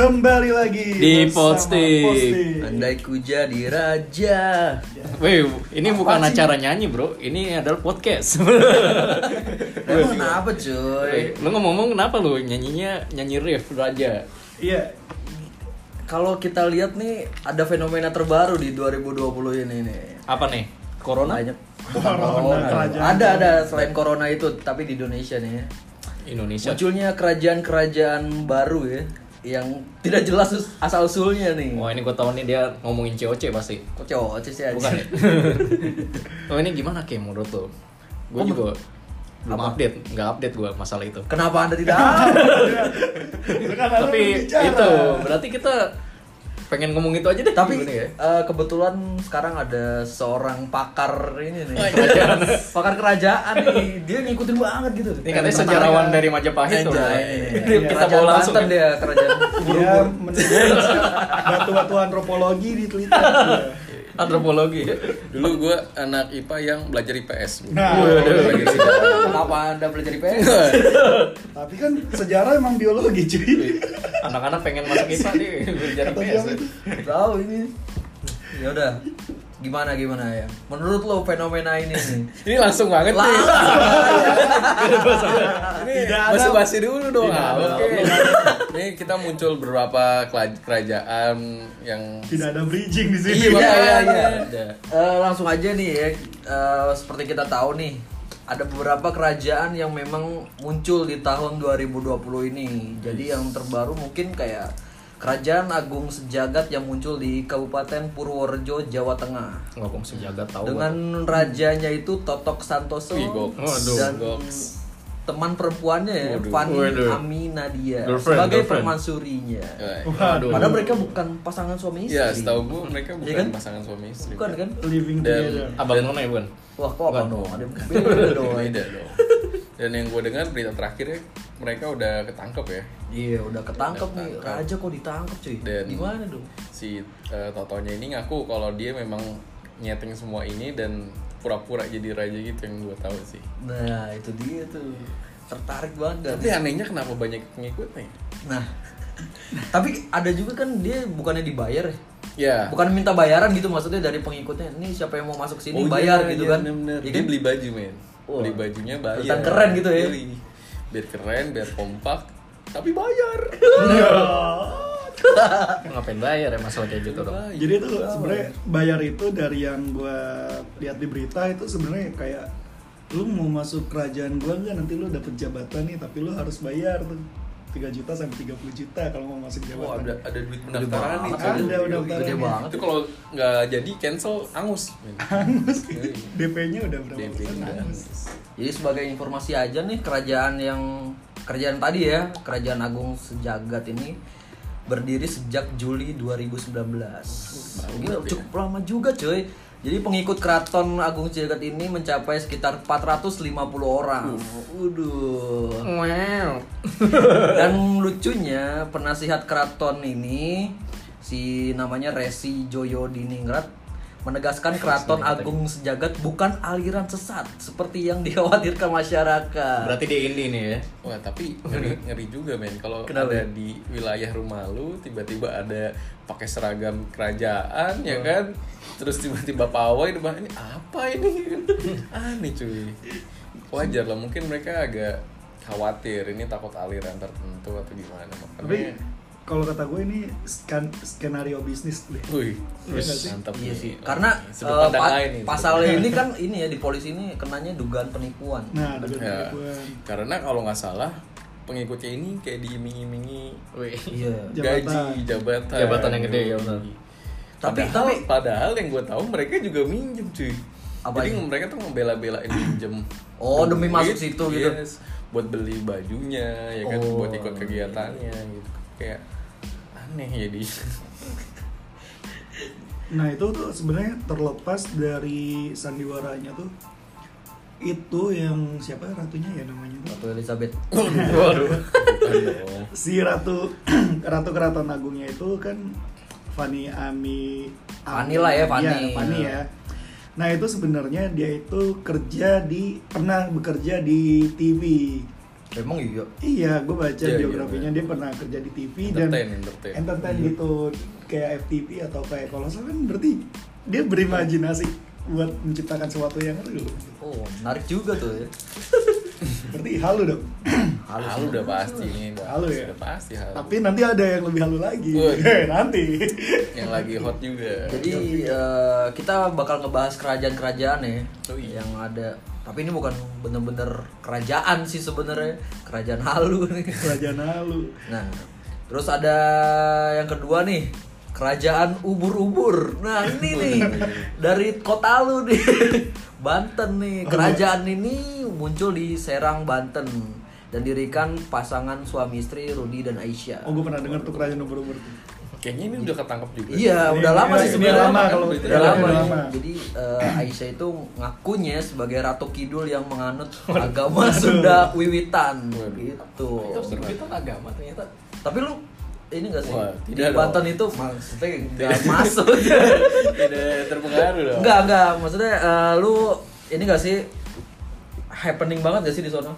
Kembali lagi Di Posting. Andai ku jadi raja. Wih, ini Apa bukan sih? acara nyanyi bro, ini adalah podcast. Emang kenapa cuy? lu ngomong-ngomong kenapa lu nyanyinya nyanyi riff raja? Iya. Kalau kita lihat nih ada fenomena terbaru di 2020 ini nih. Apa nih? Corona? Banyak bukan Corona, corona. kerajaan. Ada ada selain corona itu tapi di Indonesia nih. Indonesia. Munculnya kerajaan-kerajaan baru ya yang tidak jelas asal usulnya nih. Wah ini gue tahu nih dia ngomongin COC pasti. Kok cowok sih aja. Bukan ya? oh ini gimana Kim menurut lo? Gue juga belum update, nggak update gue masalah itu. Kenapa Anda tidak Tapi itu berarti kita pengen ngomong itu aja deh. Tapi ya? eh, kebetulan sekarang ada seorang pakar ini nih. Oh, kerajaan. pakar kerajaan nih. Dia ngikutin banget gitu. Ini katanya sejarawan dari Majapahit tuh. Kita bawa langsung. Banten dia kerajaan Dia batu-batu antropologi di Twitter. Antropologi. Dulu gue anak IPA yang belajar IPS. Nah, Belajar sejarah. Kenapa Anda belajar IPS? tapi kan sejarah emang biologi cuy. Anak-anak pengen masuk IPA nih belajar IPS. Tahu ini. Ya udah. Gimana gimana ya? Menurut lo fenomena ini nih? Ini langsung banget nih. Ini Tidak ada- basa-basi dulu dong. Oke. Ini kita muncul beberapa kerajaan yang Tidak ada bridging di sini. Iya, Iya iya iya. Ada. Eh, langsung aja nih ya. Eh, seperti kita tahu nih, ada beberapa kerajaan yang memang muncul di tahun 2020 ini. Jadi yang terbaru mungkin kayak Kerajaan Agung Sejagat yang muncul di Kabupaten Purworejo, Jawa Tengah. Ngomong sejagat tahu. Dengan rajanya itu Totok Santoso Wih, dan goks. Teman perempuannya ya, Waduh. Fani Waduh. Ami Nadia Girlfriend, sebagai girlfriend. permansurinya. Eh, Waduh. Padahal mereka bukan pasangan suami istri. Ya, setahu gue mereka Iya bukan kan? pasangan suami istri. Bukan kan? Living Dan- together. Abang nona ya bukan? Wah, kok apa Bukan. dong? Ada beda dong. Beda dong. Dan yang gue dengar berita terakhirnya mereka udah ketangkep ya. Iya, udah ketangkep Udah nih. ketangkep. Raja kok ditangkep cuy. Dan Gimana dong? si eh, Totonya ini ngaku kalau dia memang nyeting semua ini dan pura-pura jadi raja gitu yang gue tahu sih. Nah, itu dia tuh. Tertarik banget Tapi anehnya kenapa banyak pengikutnya? Nah, tapi ada juga kan dia bukannya dibayar ya? Ya. Bukan minta bayaran gitu maksudnya dari pengikutnya. Ini siapa yang mau masuk sini Oh, bayar iya, gitu iya, kan? bener-bener. Iya Dia kan? beli baju men. Wah. Beli bajunya bayar. Kelihatan keren gitu ya. Beli. Biar keren, biar kompak, tapi bayar. Ngapain bayar ya masalah kayak gitu dong? Jadi itu sebenarnya bayar itu dari yang gua lihat di berita itu sebenarnya kayak lu mau masuk kerajaan gua nggak nanti lu dapet jabatan nih tapi lu harus bayar tuh 3 juta sampai 30 juta kalau mau masuk jabatan. Wah ada ada duit pendaftaran nih. Ada, udah Gede pendaftaran. banget. Itu kalau nggak jadi cancel angus. men. DP-nya udah berapa DP. Angus. Jadi sebagai informasi aja nih kerajaan yang kerajaan tadi ya, Kerajaan Agung Sejagat ini berdiri sejak Juli 2019. Gila, cukup lama juga cuy. Jadi pengikut Keraton Agung Sejagat ini mencapai sekitar 450 orang. Waduh. Wow. Dan lucunya penasihat keraton ini si namanya Resi Joyo Diningrat menegaskan keraton agung sejagat bukan aliran sesat seperti yang dikhawatirkan masyarakat. Berarti dia indie nih ya. Wah tapi ngeri, ngeri juga men. Kalau ada di wilayah rumah lu tiba-tiba ada pakai seragam kerajaan ya kan? Terus tiba-tiba pawai depan ini apa ini? Aneh cuy. Wajar lah mungkin mereka agak khawatir ini takut aliran tertentu atau gimana Tapi makanya kalau kata gue ini skan- skenario bisnis deh. wih Iya sih? mantap Iya nih. sih, karena eh, pandang pa- lain nih, pasalnya sudut ini kan ini ya di polisi ini kenanya dugaan penipuan. Nah, dengan Ya, penipuan. karena kalau nggak salah pengikutnya ini kayak diiming-imingi Wih. Iya. Jabatan. gaji jabatan Jabatan yang gede, ya benar. Tapi- padahal, tapi- padahal yang gue tahu mereka juga minjem cuy Apa jadi ini? mereka tuh membela-belain minjem Oh, demi masuk situ gitu. yes, buat beli bajunya ya kan Oh, buat ikut kegiatannya gitu kayak aneh jadi Nah itu tuh sebenarnya terlepas dari sandiwaranya tuh itu yang siapa ratunya ya namanya tuh Ratu Elizabeth. Waduh. Si ratu ratu keraton agungnya itu kan Fani Ami Fani lah ya, Fani. Iya, Fani ya nah itu sebenarnya dia itu kerja di pernah bekerja di TV Emang iya. Iya, gue baca Iya, iya, biografinya iya. dia pernah kerja di TV Entertain, dan entertain. entertain gitu kayak FTV atau kayak kalau kan berarti dia berimajinasi buat menciptakan sesuatu yang real. Oh, menarik juga tuh ya. Berarti halu dong. Halus Halu ya. udah pasti nih, udah, Halu ya? udah pasti halu. Tapi nanti ada yang lebih halu lagi. Nanti. yang lagi hot juga. Jadi eh, kita bakal ngebahas kerajaan-kerajaan ya Oh iya. yang ada. Tapi ini bukan bener-bener kerajaan sih sebenarnya, kerajaan halu nih. Kerajaan halu. Nah, terus ada yang kedua nih, kerajaan ubur-ubur. Nah ini nih dari kota lu nih, Banten nih. Kerajaan ini muncul di Serang, Banten dan dirikan pasangan suami istri Rudi dan Aisyah. Oh, gue pernah dengar tuh kerajaan ubur-ubur. Kayaknya ini udah ketangkep juga. Iya, Ini- udah lama ini- sih ini sebenarnya. lama kalau udah udah lama. lama. Jadi eh, Aisyah itu ngakunya sebagai ratu kidul yang menganut agama Sunda Wiwitan gitu. Itu itu agama ternyata. Tapi lu ini gak sih Wah, di tidak Banten itu maksudnya nggak masuk. Tidak terpengaruh dong. Enggak, enggak. Maksudnya eh, lu ini gak sih happening banget gak sih di sana?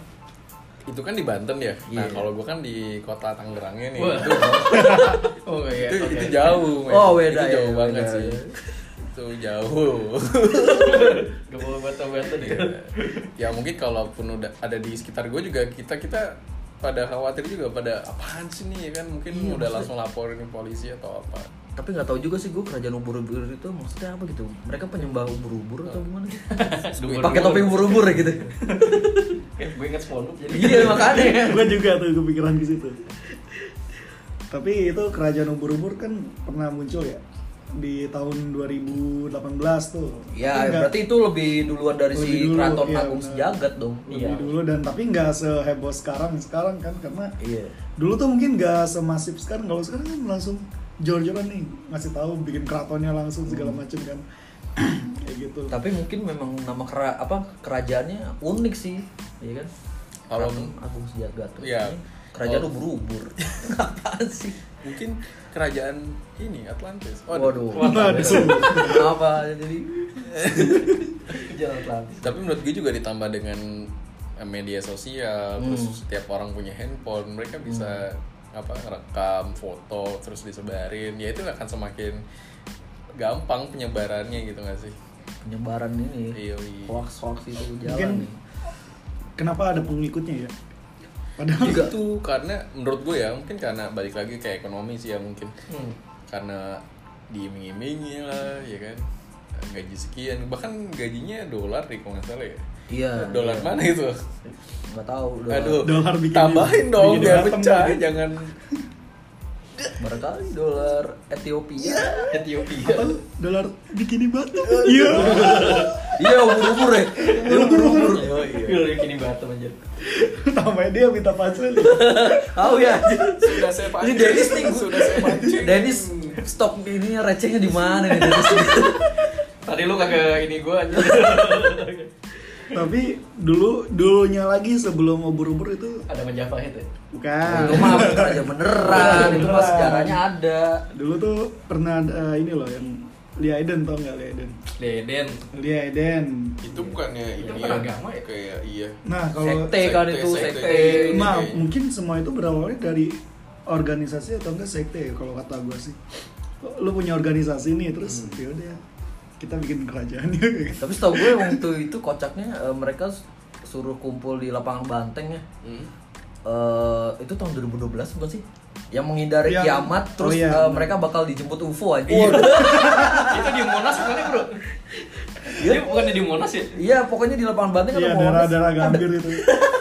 Itu kan di Banten ya. Nah, Iya. kalau gua kan di kota Tangerangnya nih. Wah. Itu, Oh jauh, men. Oh, beda itu ya, jauh banget beda sih. ya. Itu jauh. Gak boleh bata-bata nih. ya mungkin kalaupun udah ada di sekitar gue juga kita kita pada khawatir juga pada apaan sih nih ya kan mungkin Iya, udah maksudnya- langsung laporin ke polisi atau apa Tapi nggak tahu juga sih gue kerajaan ubur-ubur itu maksudnya apa gitu? Mereka penyembah ubur-ubur atau gimana? Ubur-ubur. Pakai topi ubur-ubur ya gitu. Gue inget SpongeBob jadi. Iya makanya. gue juga tuh kepikiran ke situ. Tapi itu kerajaan ubur-ubur kan pernah muncul ya di tahun 2018 tuh. Ya, berarti itu lebih duluan dari Lebih si dulu, Keraton iya, Agung. Sejagat dong. lebih Iya. dulu dan tapi nggak seheboh sekarang sekarang kan karena Iya. dulu tuh mungkin nggak semasif sekarang kalau sekarang kan langsung jor-joran nih ngasih tahu bikin keratonnya langsung segala macam kan kayak gitu Tapi mungkin memang nama kera apa kerajaannya unik sih, iya kan? Kalau- Keraton Agung Sejagat. tuh. Iya. Kerajaan Kalau- ubur-ubur. Apaan sih? mungkin kerajaan ini Atlantis Waduh. Waduh. Kenapa jadi Jalan Atlantis. tapi menurut gue juga ditambah dengan media sosial Hmm. terus setiap orang punya handphone mereka bisa apa rekam foto terus disebarin ya itu akan semakin gampang penyebarannya gitu gak sih penyebaran ini? Iya, iya. Hoax hoax itu Mungkin- jalan nih. kenapa ada pengikutnya ya padahal Juga. itu karena menurut gue ya mungkin karena balik lagi ke ekonomi sih ya mungkin Hmm. karena diiming-imingi lah ya kan gaji sekian bahkan gajinya dolar nih kalau nggak salah ya Iya. dolar iya. mana itu Nggak tahu. dolar. aduh Dolar bikin- tambahin dong bikin biar pecah lagi. jangan Barangkali dolar Ethiopia. Ethiopia. apa dolar bikini batu iya Iya, ubur-ubur ya. Ubur-ubur. Oh iya. Gue kini batu aja. namanya dia minta pacar Tahu ya. sudah saya Ini pancing Dennis nih. sudah saya pancing Dennis stok ini recehnya di mana nih Dennis? Tadi lu kagak ini gue aja. tapi dulu dulunya lagi sebelum ubur-ubur itu Ada Majapahit ya. bukan itu mah kerja beneran, itu mah sejarahnya ada. dulu tuh pernah ada ini loh yang Lia Eden tau nggak Lia Eden Deden. Lia Eden itu bukannya Itu ini kan agama ya? kayak iya nah kalau Sekte kan Sekte, itu, sekte. sekte. nah Kayaknya. mungkin semua itu berawalnya dari organisasi atau enggak sekte ya, kalau kata gue sih lu punya organisasi nih terus Hmm. ya udah kita bikin kerajaan. Tapi setahu gue waktu itu kocaknya eh, mereka suruh kumpul di lapangan banteng ya. Hmm. Eh, itu tahun 2012 bukan sih? Yang menghindari Yang- kiamat oh terus iya. eh, mereka bakal dijemput UFO aja. itu di Monas bukannya bro? Iya bukannya di Monas ya? Iya, pokoknya di lapangan banteng iya ada Monas. darah-darah gambir itu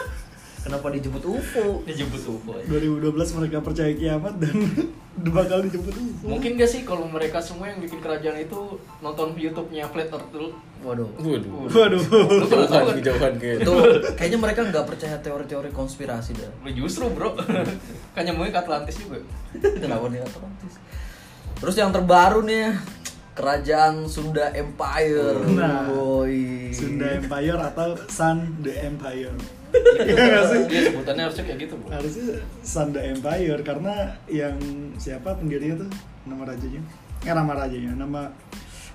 Kenapa dijemput UFO? Dijemput UFO aja. 2012 mereka percaya kiamat dan bakal dijemput UFO. Mungkin gak sih kalau mereka semua yang bikin kerajaan itu nonton YouTube-nya Flat Earth dulu? Waduh. waduh Waduh. kejauhan kejauhan gitu Itu kayaknya mereka nggak percaya teori-teori konspirasi dah. Lu justru bro. kan nyambungnya ke Atlantis juga. Kenapa nih Atlantis? Terus yang terbaru nih Kerajaan Sunda Empire. Nah. Sunda Empire atau Sun the Empire. Iya nggak sih? Iya sebutannya harusnya kayak gitu bro. Harusnya the Empire karena yang siapa pendirinya tuh nama rajanya? Eh nama rajanya, nama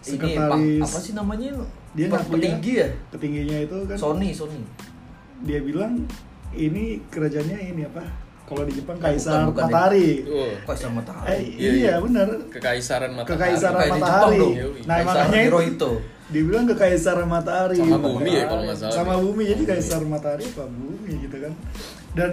Ini sekretaris Pak, apa sih namanya? Dia petinggi ya? Petingginya itu kan Sony, Sony. dia bilang ini kerajaannya ini apa? Kalau di Jepang Kaisar bukan, bukan Matahari. Oh, sama matahari? Eh, Iya, iya, iya. benar. kekaisaran matahari. Kekaisaran Matahari. Nah, Kaisar makanya itu Hirohito. dibilang kekaisaran matahari. Sama bumi ya kalau nggak salah. Sama bumi jadi kaisar matahari apa bumi gitu kan. Dan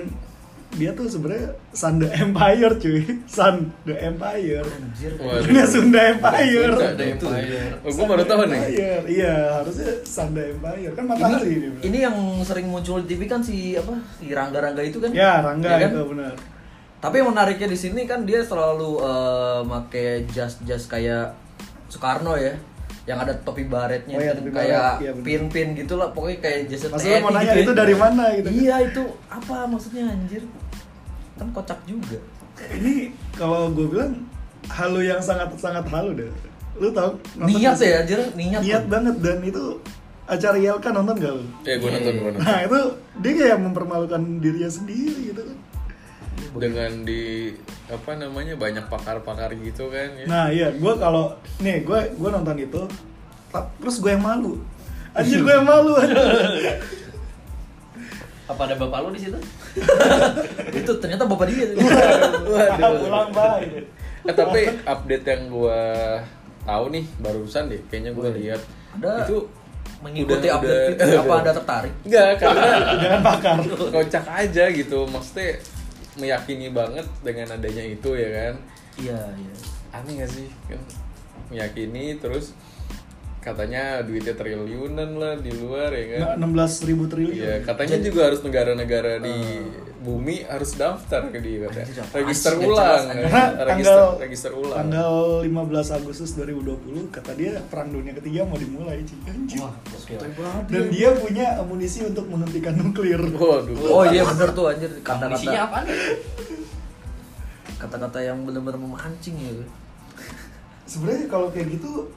dia tuh sebenarnya Sun the Empire cuy. Sun the Empire. Anjir. Ini Sunda Empire. Sunda Ada Itu. Empire. Oh, gue baru tahu nih. Empire. Iya, harusnya Sunda Empire. Kan matahari Ini, dia. ini yang sering muncul di TV kan si apa? Si Rangga-Rangga itu kan? Ya, Rangga Iya kan? itu benar. Tapi yang menariknya di sini kan dia selalu eh, make jas-jas kayak Soekarno ya. Yang ada topi baretnya Oh iya, topi kayak baret, iya pin-pin gitu lah pokoknya kayak jas Maksudnya mau nanya itu dari mana gitu kan? Iya itu apa maksudnya anjir? Kan kocak juga. Ini kalau gue bilang halu yang sangat sangat halu deh. Lu tau? nonton Niat sih? ya anjir, niat. Niat banget dan itu acara YLK nonton gak lu? Ya gue nonton, gue nonton. Nah itu dia kayak mempermalukan dirinya sendiri gitu kan. Dengan di apa namanya banyak pakar-pakar gitu kan ya. Nah iya, gue kalau nih gue gue nonton itu, terus gue yang malu. Anjir gue yang malu. Apa ada bapak lu di situ? itu ternyata bapak dia. tuh. Waduh. Pulang baik. Eh, tapi update yang gua tahu nih barusan deh, kayaknya gua lihat Ada itu Mengikuti udah- update udah- itu apa ada tertarik? Enggak, karena Jangan bakar. kocak aja gitu. Maksudnya meyakini banget dengan adanya itu ya kan. Iya, iya. Aneh gak sih? Kan meyakini terus katanya duitnya triliunan lah di luar ya kan. Enam belas ribu triliun. Iya, katanya juga harus negara-negara di bumi harus daftar ke dia katanya. Register ulang, kan? Karena register, tanggal register ulang. tanggal 15 Agustus 2020 kata dia perang dunia ketiga mau dimulai Ci. Anjir. Wah. Dan dia punya amunisi untuk menghentikan nuklir. Waduh. Oh iya bener tuh anjir Amunisinya kata-kata apaan? kata-kata yang benar-benar memancing ya. Sebenarnya kalau kayak gitu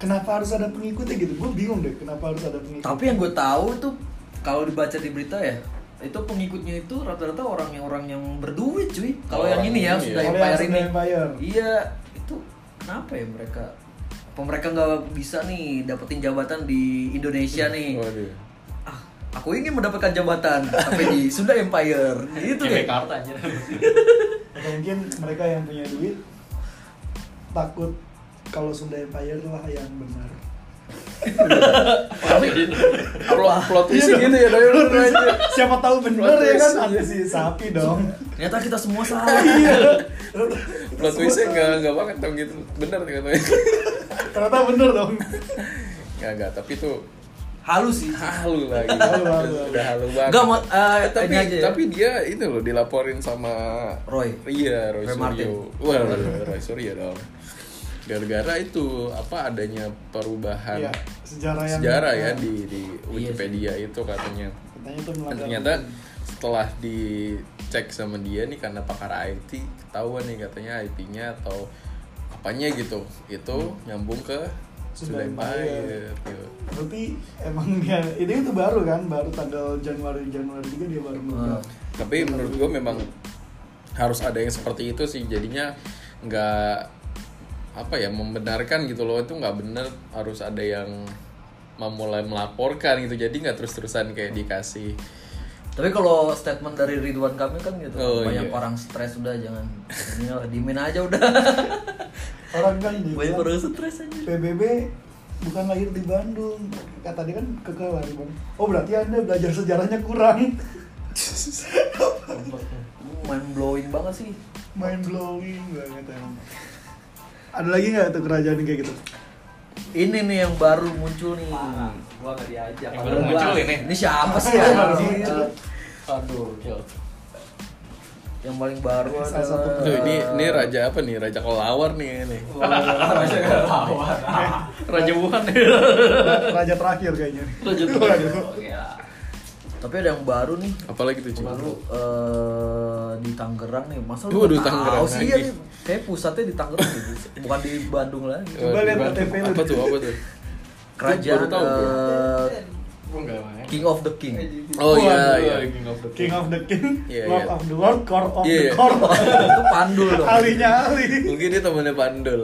kenapa harus ada pengikutnya gitu? Gue bingung deh kenapa harus ada pengikut. Tapi yang gue tahu tuh kalau dibaca di berita ya itu pengikutnya itu rata-rata orang yang orang yang berduit cuy. Kalau yang ini ya sudah ya. Empire ini. Empire. Iya itu kenapa ya mereka? Apa mereka nggak bisa nih dapetin jabatan di Indonesia nih? Waduh. Ah, aku ingin mendapatkan jabatan tapi di Sunda Empire gitu Kayak ya. kartu aja. Atau mungkin mereka yang punya duit takut kalau Sunda Empire lah yang benar. Plot, plot twist gitu ya, dari lu aja. Siapa tahu benar ya kan ada si sapi dong. Ternyata kita semua salah. Iya. Plot twistnya nggak nggak banget dong gitu. Bener katanya. Ternyata bener dong. Nggak nggak, tapi tuh Halus sih. halu lagi. Halu, halu, halu. Udah halu banget. Enggak, mau eh, Eh, tapi aja ya. tapi dia itu loh dilaporin sama Roy. Iya, Roy, Roy Martin. Suryo. Wah, Roy Suryo dong. Gara-gara itu apa adanya perubahan Iya, sejarah yang sejarah ya di di Iya Wikipedia itu katanya. katanya itu ternyata setelah dicek sama dia nih karena pakar IT ketahuan nih katanya IP-nya atau apanya gitu itu nyambung ke Empire. Empire gitu. Berarti emang dia ini itu baru kan, baru tanggal Januari Januari juga dia baru ngeluarin. Tapi menurut gue memang harus ada yang seperti itu sih jadinya nggak apa ya membenarkan gitu loh itu nggak bener harus ada yang memulai melaporkan gitu jadi nggak terus-terusan kayak dikasih Tapi kalau statement dari Ridwan Kamil kan gitu, Oh, banyak iya. orang stres udah jangan dimin aja udah. Orang kan dia banyak bilang, orang stres aja. PBB bukan lahir di Bandung. Kata dia kan kekal lah di Bandung. Oh berarti Anda belajar sejarahnya kurang. Mind blowing banget sih. Mind blowing banget emang. Ada lagi nggak tuh kerajaan yang kayak gitu? Ini nih yang baru muncul nih. Gua gak diajak. Yang baru muncul ini. Ini siapa sih? Iya, baru muncul. Aduh. Yang paling baru Salah satu ini ini raja apa nih raja kelawar nih ini Raja Kelawar. Raja Wuhan ya. Ra- Raja terakhir kayaknya. Raja Waduh. Tapi ada yang baru nih. apalagi tuh Baru eh, di Tangerang nih. Masa lu Waduh, nggak Tangerang sih ya nih? Kayak pusatnya di Tangerang gitu. Bukan di Bandung lagi. Coba lihat KTP lu. apa tuh apa tuh Kerajaan tahu, eh, main. King of the King. oh iya iya King of the King of the King, Iya, Lord iya. of the Lord, Core of Iya, the iya. Core. itu pandul dong. Alinya Ali. mungkin dia temennya Pandul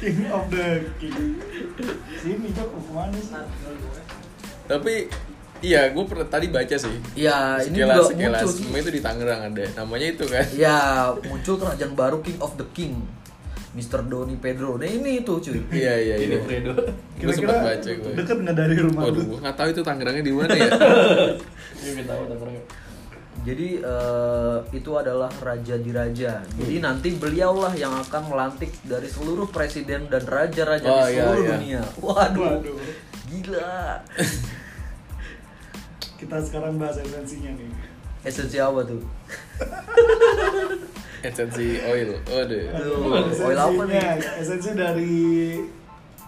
King of the King. Sini Jok, mau ke mana sih? Tapi Iya, gue pernah tadi baca sih. Ya, ini juga sekilas. muncul. Semua itu di Tangerang ada. Namanya itu kan. Ya, muncul kerajaan baru King of the King. Mr. Doni Pedro. Nah, ini itu cuy. Iya iya Ini iya. Fredo. Gue sempat baca gue. deket nggak dari rumah Waduh, lu? gue nggak tahu itu Tangerangnya di mana ya. Ini kita tahu Tangerang. Jadi eh, itu adalah raja di raja. Jadi nanti beliaulah yang akan melantik dari seluruh presiden dan raja-raja Oh, di iya, seluruh iya. dunia. Waduh. Waduh. Gila. Kita sekarang bahas esensinya nih. Esensi apa tuh? Esensi oil. Waduh. Aduh, oil apa nih? Esensi dari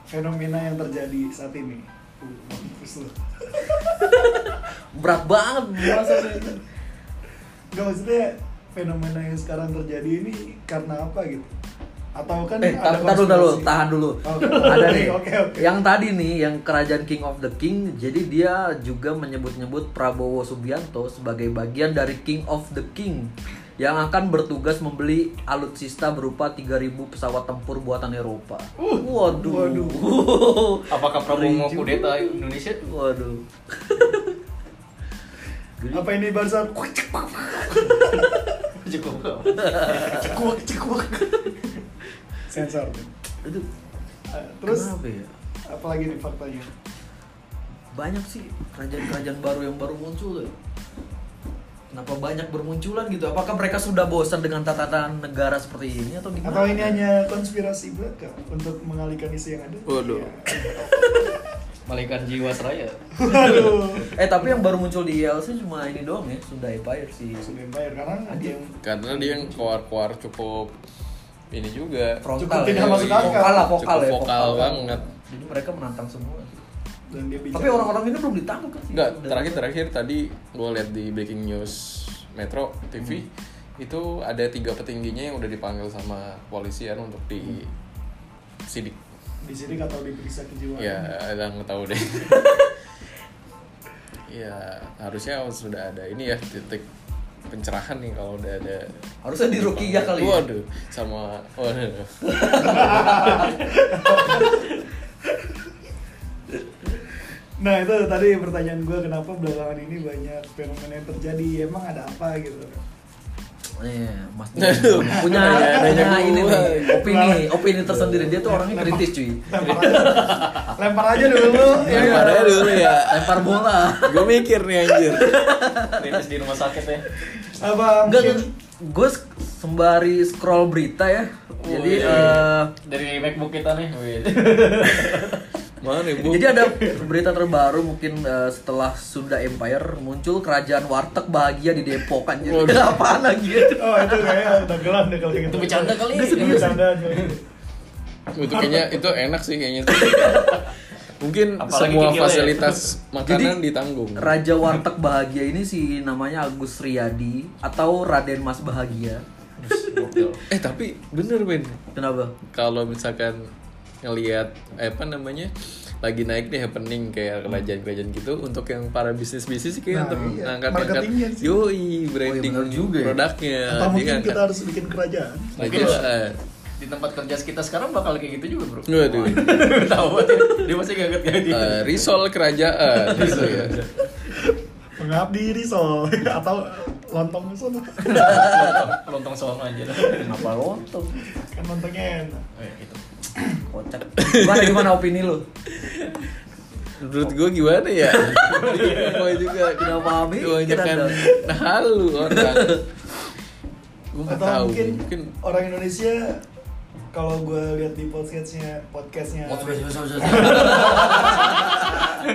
fenomena yang terjadi saat ini. Berat banget bahasanya. Gak maksudnya fenomena yang sekarang terjadi ini karena apa gitu? Atau kan Eh, ada tahan dulu, tahan dulu, tahan dulu. Oke. Ada nih. Oke, oke. Yang tadi nih, yang kerajaan King of the King, jadi dia juga menyebut-nyebut Prabowo Subianto sebagai bagian dari King of the King yang akan bertugas membeli alutsista berupa 3000 pesawat tempur buatan Eropa. waduh. waduh. Apakah Prabowo mau kudeta Indonesia? Waduh. Apa ini barusan Cukup. cekuak cekuak sensor Itu Eh, terus kenapa ya? apalagi nih faktanya Banyak sih kerajaan-kerajaan baru yang baru muncul ya. Kenapa banyak bermunculan gitu? Apakah mereka sudah bosan dengan tatanan negara seperti ini atau gimana? atau ini hanya konspirasi belaka untuk mengalihkan isu yang ada Waduh. Iya. Malaikat jiwa seraya. waduh Eh tapi yang baru muncul di ILC cuma ini doang ya, Sunda Empire sih. sudah bayar karena ada yang Karena dia yang keluar-keluar cukup ini juga. Frontal Cukup tidak ya. masuk akal. Vokal lah, vokal Cukup ya. vokal banget. Jadi mereka menantang semua. dan dia bicara Tapi orang-orang ini belum ditangkap kan sih? Enggak, Udah- terakhir-terakhir tadi gue lihat di breaking news Metro TV itu ada tiga petingginya yang udah dipanggil sama polisian untuk di sidik. di sini atau diperiksa kejiwaan Ya, ada nggak tahu deh. ya, harusnya sudah ada ini ya titik pencerahan nih kalau udah ada Harusnya di Rukia kali ya. Waduh, sama waduh. nah itu tadi pertanyaan gue kenapa belakangan ini banyak fenomena yang terjadi emang ada apa gitu Iya, Mas Aduh, punya punya ini nih, opini, opini tersendiri. Dia tuh orangnya kritis cuy. lempar aja, dulu ya Lempar aja dulu ya. Lempar bola. Gue mikir nih anjir. Kritis di rumah sakit ya. apa Enggak, gue sembari scroll berita ya. Jadi Wih. eh, dari MacBook kita nih. Mana? Jadi ada berita terbaru mungkin eh, setelah Sunda Empire muncul kerajaan warteg bahagia di Depok kan. Jadi Waduh. apaan lagi itu? oh itu kayak udah gelam deh kalau gitu Itu bercanda kali. Itu bercanda Itu kayaknya itu enak sih kayaknya. Mungkin Apalagi semua ya. fasilitas makanan Jadi, ditanggung. Raja warteg bahagia ini si namanya Agus Riyadi atau Raden Mas Bahagia. Eh tapi bener Ben. Kenapa? Kalau misalkan ngelihat eh, apa namanya lagi naik nih happening kayak kerajaan-kerajaan gitu untuk yang para bisnis-bisnis sih kayak Nah, untuk iya. ngangkat-ngangkat Marketingnya sih. yoi branding bener juga ya. produknya atau mungkin diangkat. kita harus bikin kerajaan kerajaan Di tempat kerja kita sekarang bakal kayak gitu juga, Bro. Waduh. Tahu banget ya. Dia masih gaget-gaget gitu. Eh, risol kerajaan gitu ya pengabdi risol atau lontong risol Lontong sono aja. Kenapa lontong? kan lontongnya enak Eh, itu. Kocak. Gimana gimana opini lu? menurut gue gimana ya gue juga Tidak pahami, kebanyakan kita nah halu orang gue nggak atau tahu mungkin, mungkin orang Indonesia kalau gue lihat di podcastnya podcastnya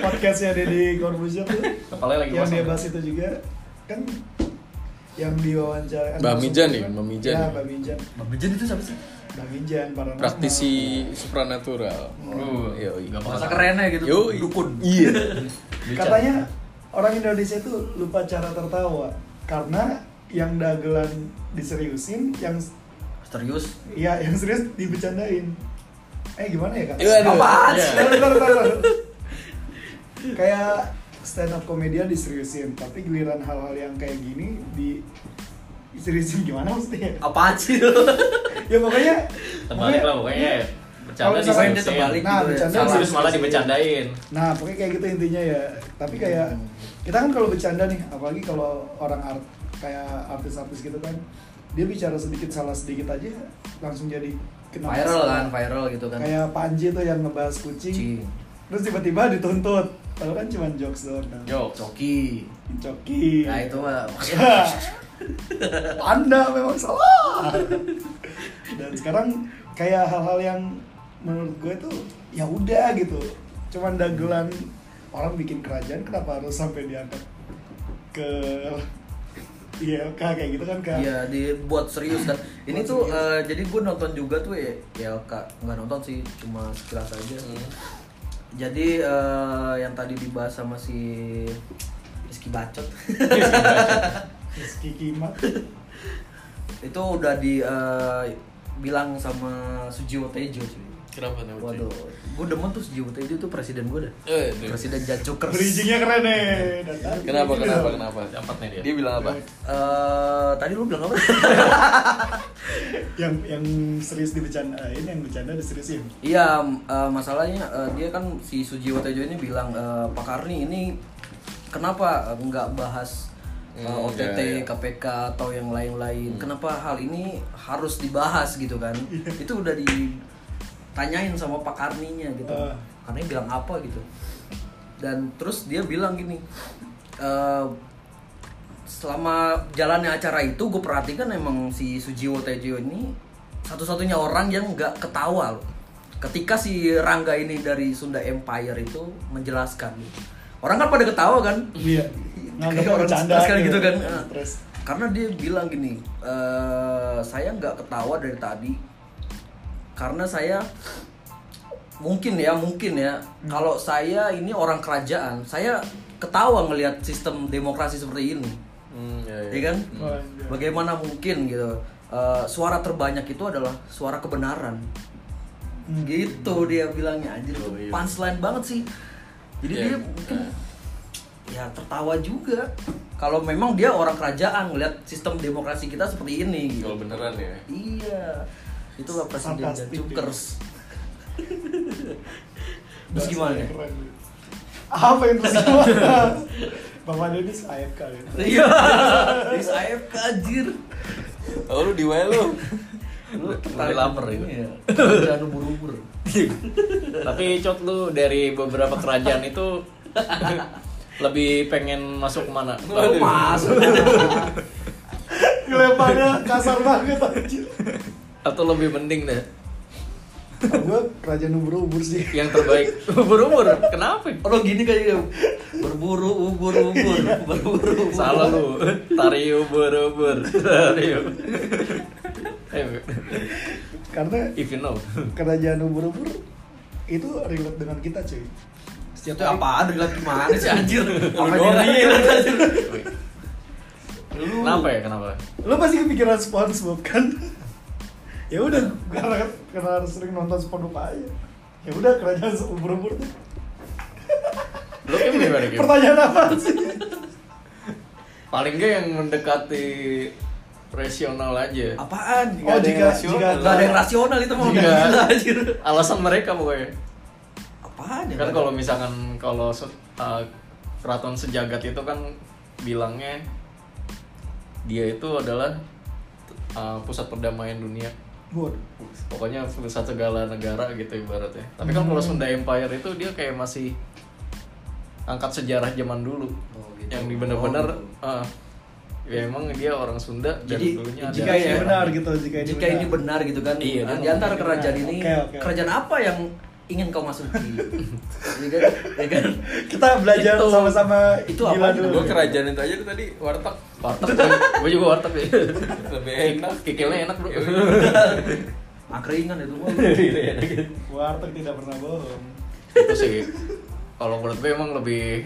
podcastnya Deddy Corbuzier tuh Kepalanya lagi yang dia bahas itu juga kan yang diwawancara Mbak Mijan nih, Mbak Mijan. ya Mbak Mijan Mbak Bejen itu siapa sih? Mijan para praktisi supranatural Uh, Yoi. nggak Masa paham. kerennya gitu, Yoi. dukun. iya katanya orang Indonesia itu lupa cara tertawa karena yang dagelan diseriusin yang Serius? ya yang serius dibecandain eh gimana ya kak? Apaan Iya. bentar, bentar. kayak stand up komedian diseriusin tapi giliran hal-hal yang kayak gini di diseriusin gimana maksudnya Apaan sih? ya pokoknya Terbalik lah pokoknya. bercanda Kalau misalkan- diseriusin. terbalik Nah, gitu ya. bercanda Salah. Serius malah dibecandain. Nah, pokoknya kayak gitu intinya ya. Tapi kayak Hmm. kita kan kalau bercanda nih, apalagi kalau orang art kayak artis-artis gitu kan, dia bicara sedikit salah sedikit aja langsung jadi kena viral masalah. kan viral gitu kan Kayak Panji tuh yang ngebahas kucing, Cing. terus tiba-tiba dituntut. Padahal kan cuma jokes doang. Kan. Yo, coki Coki. nah itu mah Ya. Anda memang salah. Dan sekarang kayak hal-hal yang menurut gue tuh ya udah gitu. Cuman dagelan orang bikin kerajaan kenapa harus sampai diangkat ke ILK kayak gitu kan kan? Iya dibuat serius dan ini Buat tuh serius. eh, jadi gue nonton juga tuh ya ya kak nggak nonton sih cuma sekilas aja. Hmm. Jadi eh, yang tadi dibahas sama si Rizky Bacot Rizky Kimat. itu udah di eh, bilang sama Sujiwo Tejo cuy. Kenapa nih? Waduh, gue demen tuh Sujiwo Tejo tuh presiden gue dah. Eh, Presiden Jacukers. Bridgingnya keren nih. Kenapa, kenapa, dong. kenapa? dapat nih dia. Dia bilang apa? Eh, tadi lu bilang apa? Yang yang serius dibicarain, yang bercanda diseriusin. Iya, m- eh, masalahnya eh, dia kan si Sujiwo Tejo ini bilang eh, Pak Karni ini kenapa eh, nggak bahas eh, Hmm, OTT, iya, iya. KPK atau yang lain-lain? Kenapa hal ini harus dibahas gitu kan? Itu udah ditanyain sama Pak Karninya gitu. Ah. Karena bilang apa gitu. Dan terus dia bilang gini, eh, selama jalannya acara itu gue perhatikan emang si Sujiwo Tejo ini satu-satunya orang yang nggak ketawa loh. Ketika si Rangga ini dari Sunda Empire itu menjelaskan, orang kan pada ketawa kan? Iya. Nganggapnya orang bercanda kan gitu kan? Stres. Karena dia bilang gini, "Eh, saya nggak ketawa dari tadi karena saya mungkin ya mungkin ya kalau saya ini orang kerajaan saya ketawa ngelihat sistem demokrasi seperti ini Hmm, ya, ya. ya kan Oh, iya. bagaimana mungkin gitu Eh, suara terbanyak itu adalah suara kebenaran Hmm. gitu dia bilangnya anjir Oh, iya. punchline banget sih jadi Iya. dia mungkin ya tertawa juga kalau memang dia orang kerajaan ngelihat sistem demokrasi kita seperti ini gitu. Kalau beneran ya. iya itulah presiden Sarkastik Jukers terus gimana ya? Apa yang terus gimana? Bapak Denis AFK ya. iya Is AFK anjir Oh lu di lu. lu Lagi lapar itu. Iya. jangan ubur-ubur Tapi Cot lu dari beberapa kerajaan itu lebih pengen masuk ke mana? Oh, masuk Ngelemparnya kasar banget anjir. Atau lebih mending deh? Gue kerajaan ubur-ubur sih. Yang terbaik Ubur-ubur, kenapa? Orang gini kayaknya berburu ubur ubur berburu ubur. Salah lu Tari ubur-ubur Tari ubur Eh, Karena If you know kerajaan ubur-ubur itu relate dengan kita cuy. Itu apaan relate gimana sih anjir? Apa doang relate anjir? Kenapa ya, kenapa? Lo pasti kepikiran SpongeBob kan? ya udah karena karena harus sering nonton SpongeBob aja. Ya udah kerajaan ubur-ubur tuh. Lu kayak gimana? Pertanyaan apa sih? Paling gak yang mendekati rasional aja Apaan? Oh, ada yang jika rasional. jika Gak ada yang rasional itu mau Jika- gila anjir. Alasan mereka pokoknya Kan kalau misalkan kalau uh, keraton sejagat itu kan bilangnya dia itu adalah uh, pusat perdamaian dunia. Waduh. pokoknya pusat segala negara gitu ibaratnya. Tapi kan kalau Sunda Empire itu dia kayak masih angkat sejarah zaman dulu. Oh, gitu. yang di bener-bener Oh, uh, ya emang dia orang Sunda Jadi, dulunya jika ada Ini benar gitu jika ini Jika ini benar. gitu kan, Iya, nah, di antara kerajaan benar. ini, oke, oke. kerajaan apa yang ingin kau masuki? Iya kan? Iya kan? Kita belajar Itu- sama-sama itu gila apa? dulu. Gue kerajaan itu aja tuh tadi warteg warteg gue juga warteg ya lebih enak. kikilnya enak bro Angkringan itu mah. Warteg tidak pernah bohong. itu sih kalau menurut gue emang lebih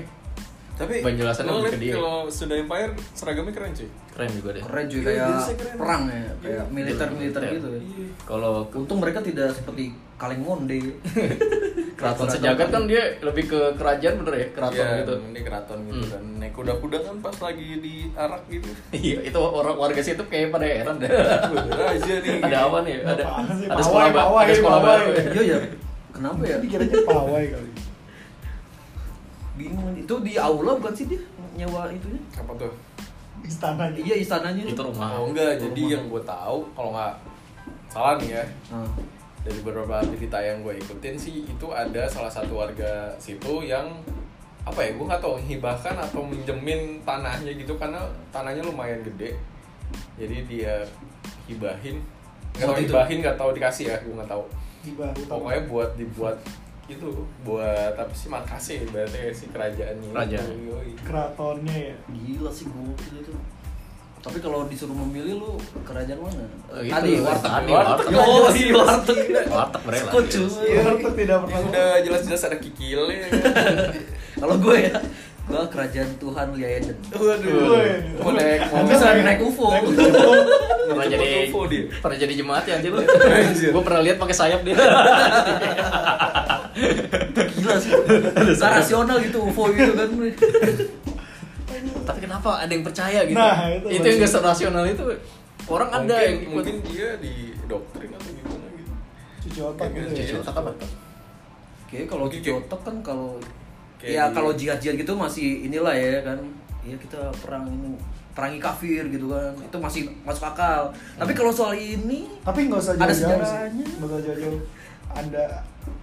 Tapi Penjelasannya lo lebih ke dia. kalau Sunda Empire seragamnya keren cuy. keren juga deh Keren juga Iya, kayak biasa keren. perang ya, kayak Iya. militer-militer Militer. gitu. ya. kalau Untung mereka tidak seperti kaleng monde. keraton sejagat kan dia lebih ke kerajaan bener ya keraton Iya, gitu ini keraton gitu Hmm. kan naik kuda-kuda kan pas lagi di arak gitu iya itu orang warga situ kayak pada heran deh aja nih ada apa nih ada ada sekolah baru ada sekolah pawai. baru Iya ya. Kenapa ya? Dikiranya pawai kali. Bingung. Itu di aula bukan sih dia nyewa itunya? apa tuh Istana Iya istananya. itu rumah oh enggak jadi yang gue tahu kalau nggak salah nih ya Ah. dari beberapa berita yang gue ikutin sih itu ada salah satu warga situ yang apa ya gue nggak tahu hibahkan atau minjemin tanahnya gitu karena tanahnya lumayan gede jadi dia hibahin nggak tahu itu? hibahin nggak tahu dikasih ya gue nggak tahu Hibah pokoknya buat dibuat itu buat apa sih makasih berarti si kerajaannya Kerajaan. Keratonnya ya. Gila sih gokil itu. Tapi kalau disuruh memilih lu kerajaan mana? Oh, itu. Tadi warteg. Tadi, warteg. warteg. Oh, si warteg. warteg berela Kok cuy? Iya, tuh tidak pernah. Udah jelas-jelas ada kikilnya kan? Kalau gue ya, gue kerajaan Tuhan Lia Eden. Waduh. Mau naik mau Bisa naik UFO. pernah jadi UFO dia. pernah jadi jemaat ya anjir lu gue pernah lihat pakai sayap dia Gila sih. Gak rasional gitu UFO gitu kan. tapi kenapa ada yang percaya gitu Nah, itu itu yang gak rasional itu orang ada mungkin, yang ikut mungkin dia di doktrin atau gimana gitu Cuci otak gitu cuci ya. otak apa Oke, kalau cuci otak kan kalau kayak ya kalau jihad-jihad gitu masih inilah ya kan. Ya kita perang ini perangi kafir gitu kan. Itu masih masuk akal. Tapi kalau soal ini Tapi nggak usah Ada jauh-jauh sih. sejarahnya. Nggak usah jauh-jauh. Ada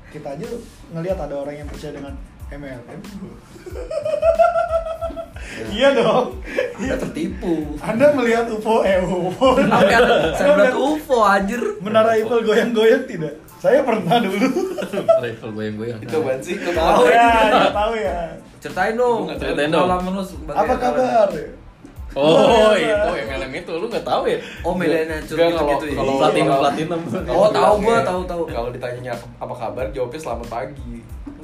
kita aja ngelihat ada orang yang percaya dengan MLM. Iya dong. Anda tertipu. Anda melihat UFO, eh UFO. Saya melihat UFO anjir. Menara Eiffel goyang-goyang tidak? Saya pernah dulu. level goyang-goyang itu apaan sih Tahu ya, tahu ya. Ceritain dong. Ceritain dong. Apa kabar? Oh iya. itu MLM itu lu nggak tahu ya Oh, milenial gitu Nggak, kalau- gitu ya. kalau- platinum kalau- platinum Oh, tahu gua, bilangnya, tahu, tahu. kalau ditanyanya apa kabar jawabnya selamat pagi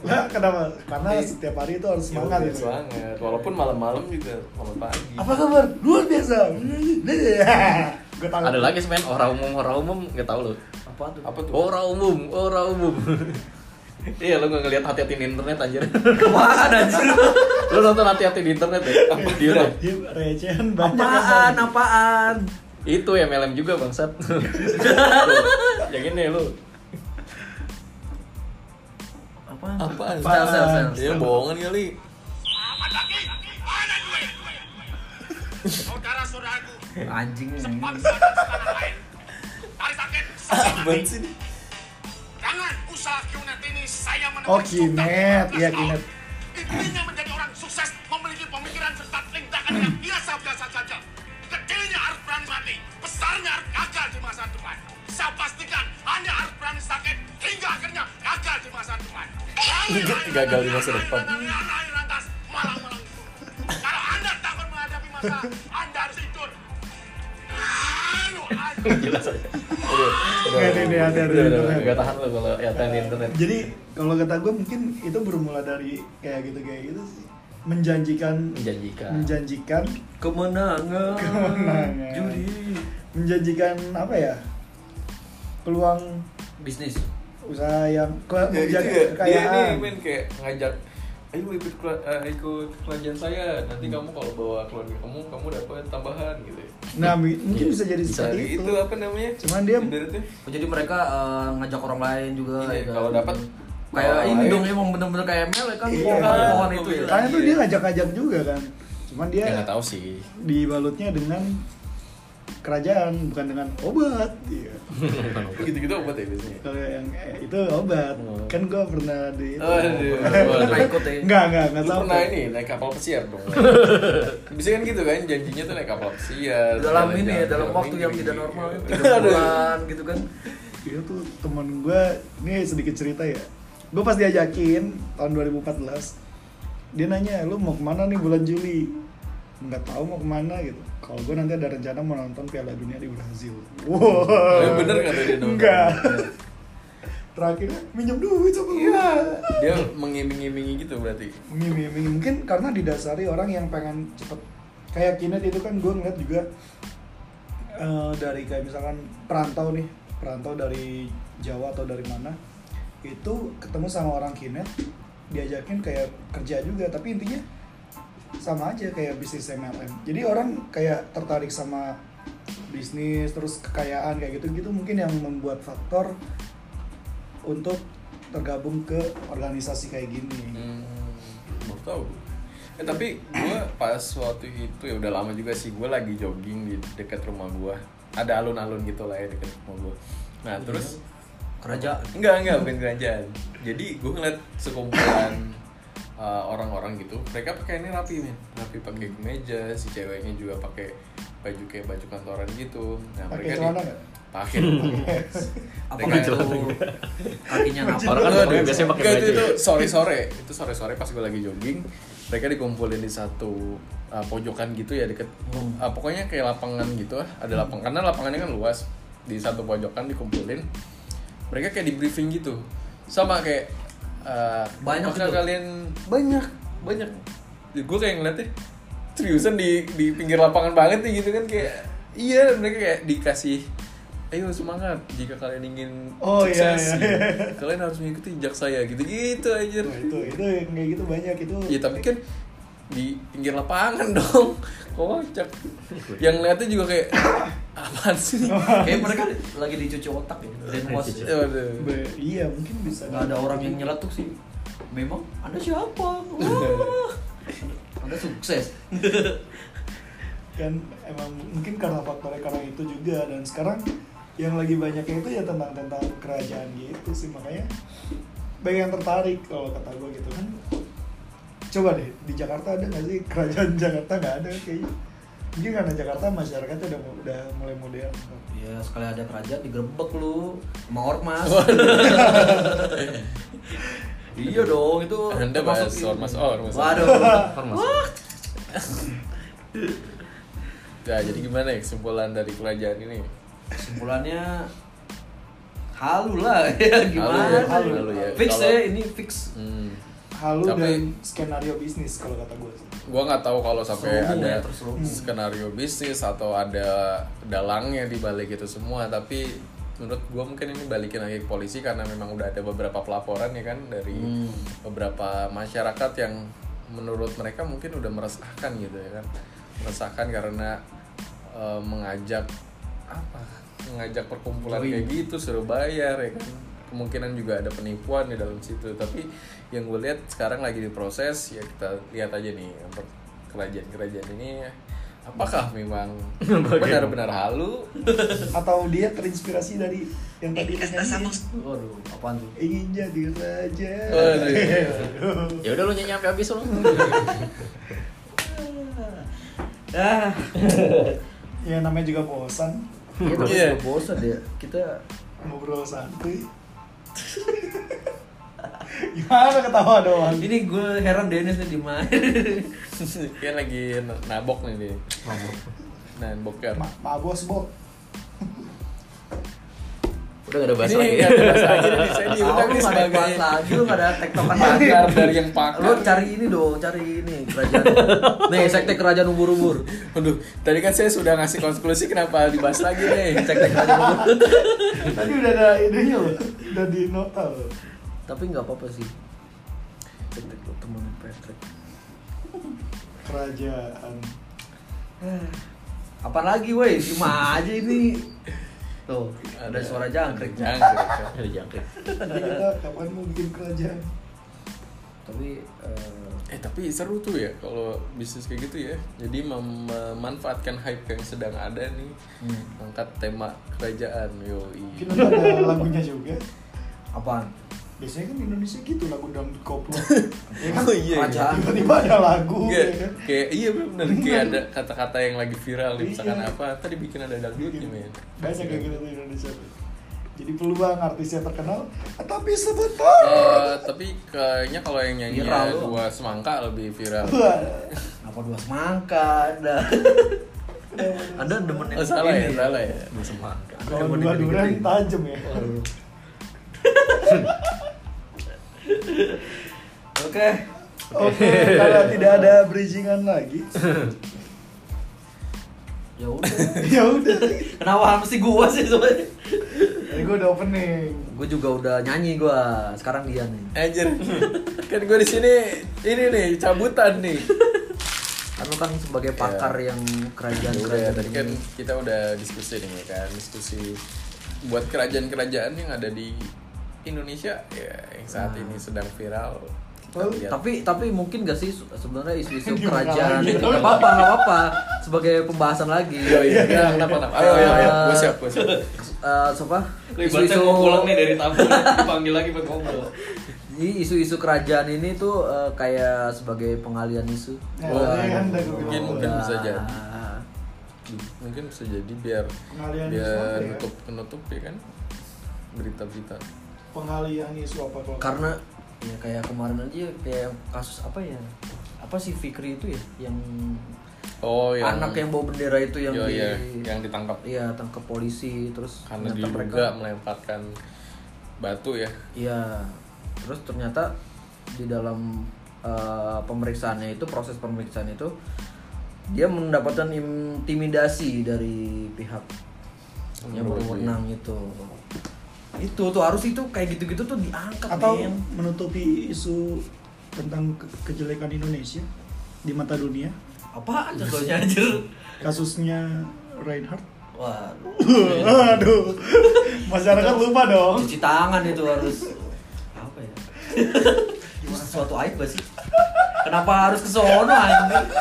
Nah, kenapa? Karena setiap hari itu harus semangat Iya, gitu. semangat walaupun malam-malam juga selamat pagi Apa kabar? Luar biasa. Gue tahu. ada lagi semen orang umum orang umum nggak tahu lu Apa tuh? apa tuh orang umum orang umum iya lu nggak ngeliat hati-hati di internet anjir Apaan anjir? lu nonton hati-hati di internet ya di YouTube Iya, recehan banyak Apaan? yang Apaan? itu MLM juga bangsat yang ini lu Apaan? Apaan? Sel, sel, sel. dia bohongan kali duit? Saudara-saudaraku, Anjing sebangsa dan setanah lain. Tarik saya apaan sih Jangan usaha Qnet ini saya menemukan Oh, Qnet. Iya, Qnet. Intinya menjadi orang sukses, memiliki pemikiran serta tindakan yang biasa-biasa saja. Kecilnya harus berani mati, besarnya harus gagal di masa depan. Saya pastikan Anda harus berani sakit hingga akhirnya gagal di masa depan. Gagal di masa depan. Malang-malang. Kalau Anda takut menghadapi masa, Ini, ini, ada, ada, ada. nggak tahan lu kalau ya di internet Jadi kalau kata gue mungkin itu bermula dari kayak gitu kayak gitu sih. Menjanjikan menjanjikan menjanjikan Kemenangan. Kemenangan. Judi. menjanjikan apa ya? Peluang Bisnis. usaha yang ke, ya, itu menjaga ya dia nih men kayak ngajak ayo ikut eh, ikut kerajaan saya nanti kamu kalau bawa keluarga kamu kamu dapat tambahan gitu. Nah, mungkin Iya, bisa jadi bisa seperti itu. itu apa namanya Cuman dia-. Oh, jadi mereka eh, ngajak orang lain juga Iya, kalau dapat kayak bawa ini dong emang bener-bener kayak ML ya kan Iya. pohon pohon itu ya. Karena tuh Iya. dia ngajak-ngajak juga kan. Cuman dia ya nggak tahu sih dibalutnya dengan kerajaan bukan dengan obat. Iya. gitu-gitu obat ya biasanya Kalau yang eh, itu obat. Oh. Kan gua pernah di itu. Oh, aduh. Pernah ikut ya. Enggak, enggak, enggak Lu tahu. pernah ini naik kapal pesiar dong bisa kan gitu kan janjinya tuh naik kapal pesiar dalam ini ya dalam waktu yang gitu. tidak normal tiga bulan gitu kan Itu tuh temen gue, ini sedikit cerita ya. Gue pas diajakin tahun 2014, dia nanya, lu mau ke mana nih bulan Juli? Nggak tahu mau ke mana gitu. Kalau gue nanti ada rencana mau nonton Piala Dunia di Brazil. Wow. Eh, bener dia nonton? Enggak. Terakhir minjem duit sama gue. Iya, dia mengiming-imingi gitu berarti. Mengiming-iming mungkin karena didasari orang yang pengen cepet kayak Kinet itu kan gue ngeliat juga eh, dari kayak misalkan perantau nih perantau dari Jawa atau dari mana itu ketemu sama orang kinet diajakin kayak kerja juga tapi intinya sama aja kayak bisnis MLM jadi orang kayak tertarik sama bisnis terus kekayaan kayak gitu gitu mungkin yang membuat faktor untuk tergabung ke organisasi kayak gini Hmm, baru tahu. Eh, tapi gue pas waktu itu ya udah lama juga sih gue lagi jogging di dekat rumah gue. Ada alun-alun gitu lah ya dekat rumah gue. Nah terus Kerajaan. enggak enggak bukan kerajaan. Jadi gue ngeliat sekumpulan uh, orang-orang gitu. Mereka pakai ini rapi men, rapi pakai kemeja. Si ceweknya juga pakai baju kayak baju kantoran gitu. Nah Pakai mereka celana di-? Pakai. Mereka- itu kakinya? Orang kan Aduh, pakai- biasanya pakai enggak, itu, baju itu ya. sore-sore itu sore-sore pas gue lagi jogging mereka dikumpulin di satu uh, pojokan gitu ya deket Hmm. uh, pokoknya kayak lapangan gitu lah ada lapangan karena lapangannya kan luas di satu pojokan dikumpulin mereka kayak di briefing gitu sama kayak uh, Banyak itu? kalian banyak banyak gue kayak ngeliatnya seriusan di di pinggir lapangan banget nih gitu kan kayak iya mereka kayak dikasih ayo semangat jika kalian ingin Oh, iya, sukses iya. gitu. kalian harus mengikuti jejak saya gitu-gitu aja Nah, itu itu yang kayak gitu banyak itu ya tapi kan di pinggir lapangan dong kocak yang lihatnya juga kayak apaan sih Kayak mereka lagi dicuci otak ya, brainwash ya. Iya mungkin bisa Nggak ada orang yang nyeletuk sih. Memang Anda siapa? Wah. Anda sukses. kan emang mungkin karena faktornya karena itu juga dan sekarang yang lagi banyaknya itu ya tentang tentang kerajaan gitu sih makanya banyak yang tertarik kalau kata gue gitu kan coba deh di Jakarta ada nggak sih kerajaan Jakarta nggak ada kayaknya mungkin karena Jakarta masyarakatnya udah udah mulai modern Ya sekali ada kerajaan digerebek lu sama ormas. iya dong itu Anda ini. ormas, oh, ormas. Waduh. Ormas. Nah, jadi gimana ya kesimpulan dari kerajaan ini? Kesimpulannya halu lah ya gimana? Halu ya, halu ya. Fix Kalau- ya ini fix. Hmm. halu Tapi- dan skenario bisnis kalau kata gue sih Gua nggak tahu kalau sampai ada ya, terselubung. skenario bisnis atau ada dalangnya di balik itu semua, tapi menurut gua mungkin ini balikin lagi ke polisi karena memang udah ada beberapa pelaporan ya kan dari Hmm. beberapa masyarakat yang menurut mereka mungkin udah meresahkan gitu ya kan meresahkan karena eh, mengajak apa mengajak perkumpulan Join. kayak gitu suruh bayar ya kan kemungkinan juga ada penipuan di dalam situ tapi yang gue lihat sekarang lagi diproses ya kita lihat aja nih untuk kerajaan-kerajaan ini apakah memang benar-benar halu atau dia terinspirasi dari yang tadi lu nyanyiin Waduh, apaan tuh? ingin jadi raja Waduh. Ya udah lu nyanyi sampai habis lu. Ah, ya namanya juga bosan kita Iya. udah bosan ya. Kita ngobrol santuy gimana ketawa doang? Ini gue heran Dennis nih di mana. kayak lagi nabok nih dia. Nabok kan Ma, ma bos bo Udah gak ada bahasa ini lagi. nggak ada bahasa aja nih saya diundang nih sebagai lagi, lu nggak ada tektokan lagi. pakar dari yang pakar Lu cari ini dong, cari ini kerajaan. Nih, sekte kerajaan ubur-ubur. Waduh, tadi kan saya sudah ngasih konklusi kenapa dibahas lagi nih Sekte kerajaan ubur. tadi udah ada idenya loh udah di nota loh Tapi nggak apa-apa sih. Sekte lu temen Patrick. kerajaan Apa lagi, woi? Cuma aja ini. Tuh, ada suara jangkrik. Jangkrik. Ada jangkrik. Kita kapan mau bikin kerajaan Tapi eh, Eh tapi seru tuh ya kalau bisnis kayak gitu ya. Jadi mem- memanfaatkan hype yang sedang ada nih. hmm, Angkat tema kerajaan yo. mungkin ada lagunya juga apaan? Biasanya kan di Indonesia gitu lagu dangdut koplo ya kan Oh iya. iya. Tiba-tiba ada lagu Enggak, ya kan kayak iya benar kayak ada kata-kata yang lagi viral nih misalkan Iya. apa tadi bikin ada dangdutnya men banyak kayak gitu di Indonesia tuh jadi peluang artis yang terkenal tapi sebentar Eh, tapi kayaknya kalau yang nyanyi Viral dua semangka lebih viral Apa dua semangka ada? Anda demen yang Oh, salah ya, salah ya. Dua semangka. Kalau dua durian tajam ya. Oke. oke kalau tidak ada bridgingan lagi Ya udah. ya udah Kenapa mesti gua sih soalnya? Tadi gue udah opening. Gue juga udah nyanyi gue. Sekarang dia nih. Anjir. kan gue di sini ini nih cabutan nih. Kan lu kan sebagai pakar yang kerajaan Ya udah, kerajaan tadi kan kita udah diskusi nih kan, diskusi buat kerajaan-kerajaan yang ada di Indonesia ya yang saat ini sedang viral. Oh, lihat. tapi tapi mungkin gak sih se- sebenarnya isu-isu kerajaan lagi? nggak apa-apa nggak apa-apa sebagai pembahasan lagi Iya, iya, iya, kenapa, kenapa? Ayo, ayo, ayo, gue siap, gue siap. Eh, siapa Ibaratnya mau pulang nih dari tamu dipanggil lagi buat ngobrol. Jadi isu-isu kerajaan ini tuh eh, kayak sebagai pengalian isu. Ya, Wah, iya kan, udah gue mungkin mungkin bisa jadi. Mungkin bisa jadi biar Pengalian isu biar ya? nutup ya kan berita-berita. Pengalian isu apa kalau? Karena ya kayak kemarin aja kayak kasus apa ya? Apa sih Fikri itu ya yang Oh, yang anak yang bawa bendera itu yang Yo, di iya, yang ditangkap Iya, tangkap polisi terus karena ternyata diduga melemparkan batu ya. Iya. Terus ternyata di dalam eh, pemeriksaannya itu proses pemeriksaan itu dia mendapatkan intimidasi dari pihak yang iya. berwenang itu. Itu tuh harus itu kayak gitu-gitu tuh diangkat atau men. menutupi isu tentang ke- kejelekan Indonesia di mata dunia Apa contohnya anjir? kasusnya Reinhardt Wah, aduh masyarakat lupa dong cuci tangan itu harus apa ya? Sesuatu aib gak sih? Kenapa harus ke sono?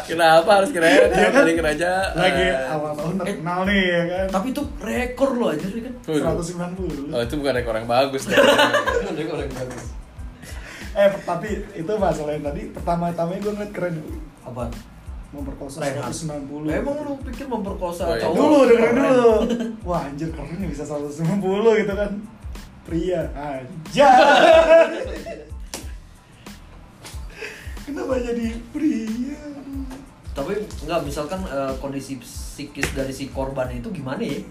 Kenapa harus kira Iya kan? dari kerajaan? lagi awal tahun Eh, terkenal nih ya kan Tapi itu rekor loh anjir kan. Waduh. 190 Oh, itu bukan rekor yang bagus. dong. eh tapi itu masalah yang tadi pertama-tama gue ngeliat keren Apa? memperkosa Reinhardt. 190 Emang lu pikir memperkosa Oh, iya. cowok? dulu dengerin Keren. dulu wah anjir keren nih bisa 190 gitu kan pria aja kenapa jadi pria Tapi enggak misalkan eh, kondisi psikis dari si korban itu gimana ya?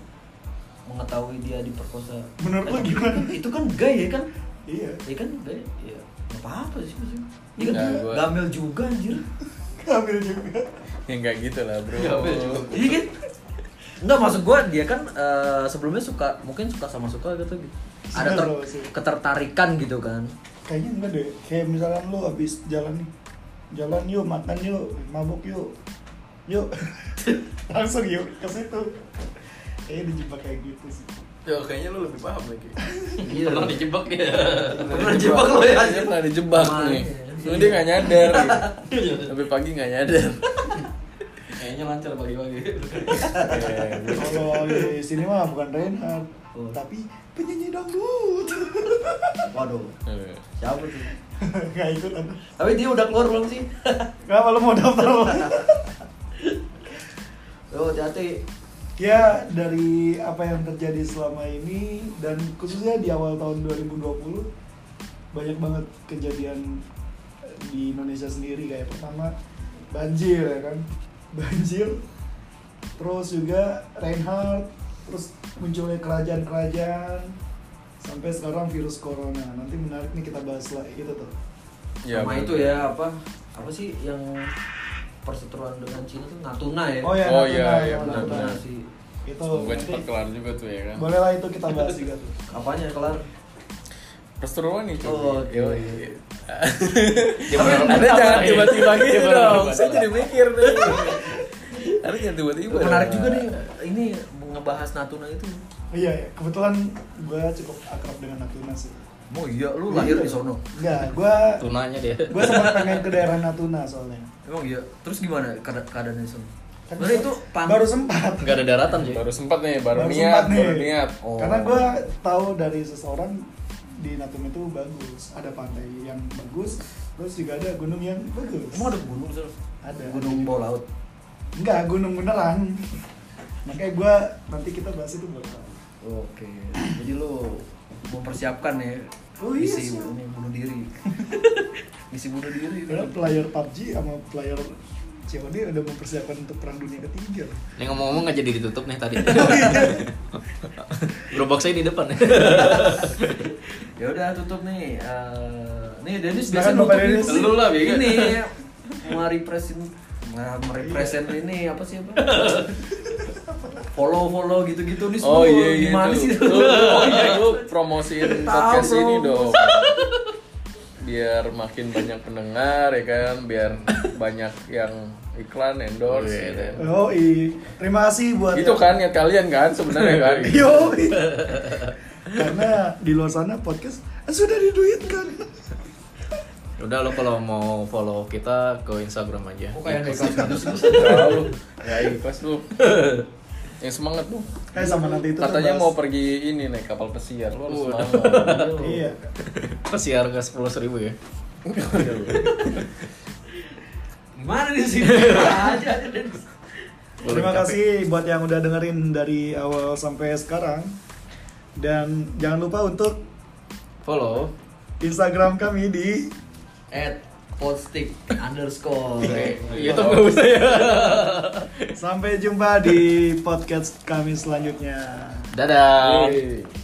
Mengetahui dia diperkosa. Menurut tapi gimana? kan Itu kan gay ya kan? iya Ya kan gay. Ya nggak apa-apa sih maksudnya. Dia kan Nah, gua- gamil juga anjir. ambil juga ya enggak gitu lah, Bro. Iya kan? Enggak maksud gua dia kan eh, sebelumnya suka mungkin suka sama suka gitu gitu. Ada ter- ketertarikan gitu kan. Kayaknya enggak deh kayak misalkan lu habis jalan nih jalan yuk makan yuk mabuk yuk yuk langsung yuk ke situ kayaknya dijebak kayak gitu sih Ya, kayaknya lu lebih paham lagi. Iya. Pernah dijebak ya. Pernah jebak lo ya. Dia pernah dijebak Ke mana nih. ya? Lu dia nggak nyadar. gitu. Sampai pagi nggak nyadar. Kayaknya lancar pagi-pagi. Ya, kalau di sini mah bukan Reinhardt Oh. tapi penyanyi dangdut Waduh. Eh. Siapa tuh? nggak ikut aku Tapi dia udah keluar belum sih? nggak malu mau daftar Oh, hati-hati. ya dari apa yang terjadi selama ini dan khususnya di awal tahun 2020 banyak banget kejadian di Indonesia sendiri kayak pertama banjir ya kan banjir terus juga Reinhardt terus munculnya kerajaan-kerajaan sampai sekarang virus corona nanti menarik nih kita bahas lah itu tuh Ya, Sama bener. itu ya apa? Apa sih yang perseteruan dengan Cina tuh Natuna ya? oh ya Oh, Natuna, iya, ya, iya, Natuna. Natuna sih. itu nanti cepat kelar juga tuh ya kan. boleh lah itu kita bahas juga tuh Apanya kelar? Perseteruan nih cuy. Oh, oke. Yoi. Gimana? Anda jangan ya? tiba-tiba gitu dong. Saya jadi mikir nih. Anda jangan tiba-tiba. Menarik juga nih ini ngebahas Natuna itu. iya ya. kebetulan gue cukup akrab dengan Natuna sih Oh iya, lu lahir di sono. Enggak, gue Tunanya dia. gue sempat pengen ke daerah Natuna soalnya Emang iya. Terus gimana keada- keadaan di sono? Kan Sebenarnya itu pan baru sempat Enggak ada daratan sih. Baru sempat nih, baru, Baru niat, sempat nih. baru niat. Oh. karena gue tahu dari seseorang di Natuna itu bagus ada pantai yang bagus terus juga ada gunung yang bagus Emang ada gunung di sono? Ada. Gunung bawah laut. enggak gunung beneran makanya gue nanti kita bahas itu buat tahu Oke. Jadi lu mempersiapkan ya Oh iya, misi siap. ini bunuh diri. misi bunuh diri. karena player PUBG sama player COD udah mempersiapkan untuk perang dunia ketiga Ini ngomong-ngomong nggak jadi ditutup nih tadi. Gerobak saya di depan. Ya udah tutup nih. Eh, nih Dennis biasa nutup. Lu lah. Ini merepresent nah, merepresent ini apa sih apa? Follow follow gitu gitu nih Oh semua iya iya gimana sih Lu, oh iya lu promosiin podcast ini dong. Biar makin banyak pendengar ya kan, biar banyak yang iklan endorse. Oh, iya, gitu. iya. Oh iya, terima kasih buat Itu kan niat kalian kan sebenarnya kan. Yo, karena di luar sana podcast sudah diduitkan. Udah lo kalau mau follow kita ke Instagram aja. Kok kayak nekat gitu sih? Ya ikhlas lu. Yang semangat lu. Eh sama nanti itu Katanya kan mau pergi ini naik kapal pesiar. Lu harus semangat. Iya. Pesiar ke sepuluh ribu ya. Gimana di sini? aja aja deh. Boleh Terima kasih buat yang udah dengerin dari awal sampai sekarang. Dan jangan lupa untuk Follow. Instagram kami di At podstick underscore. YouTube nggak usah ya. sampai jumpa di podcast kami selanjutnya. Dadah. Yeay.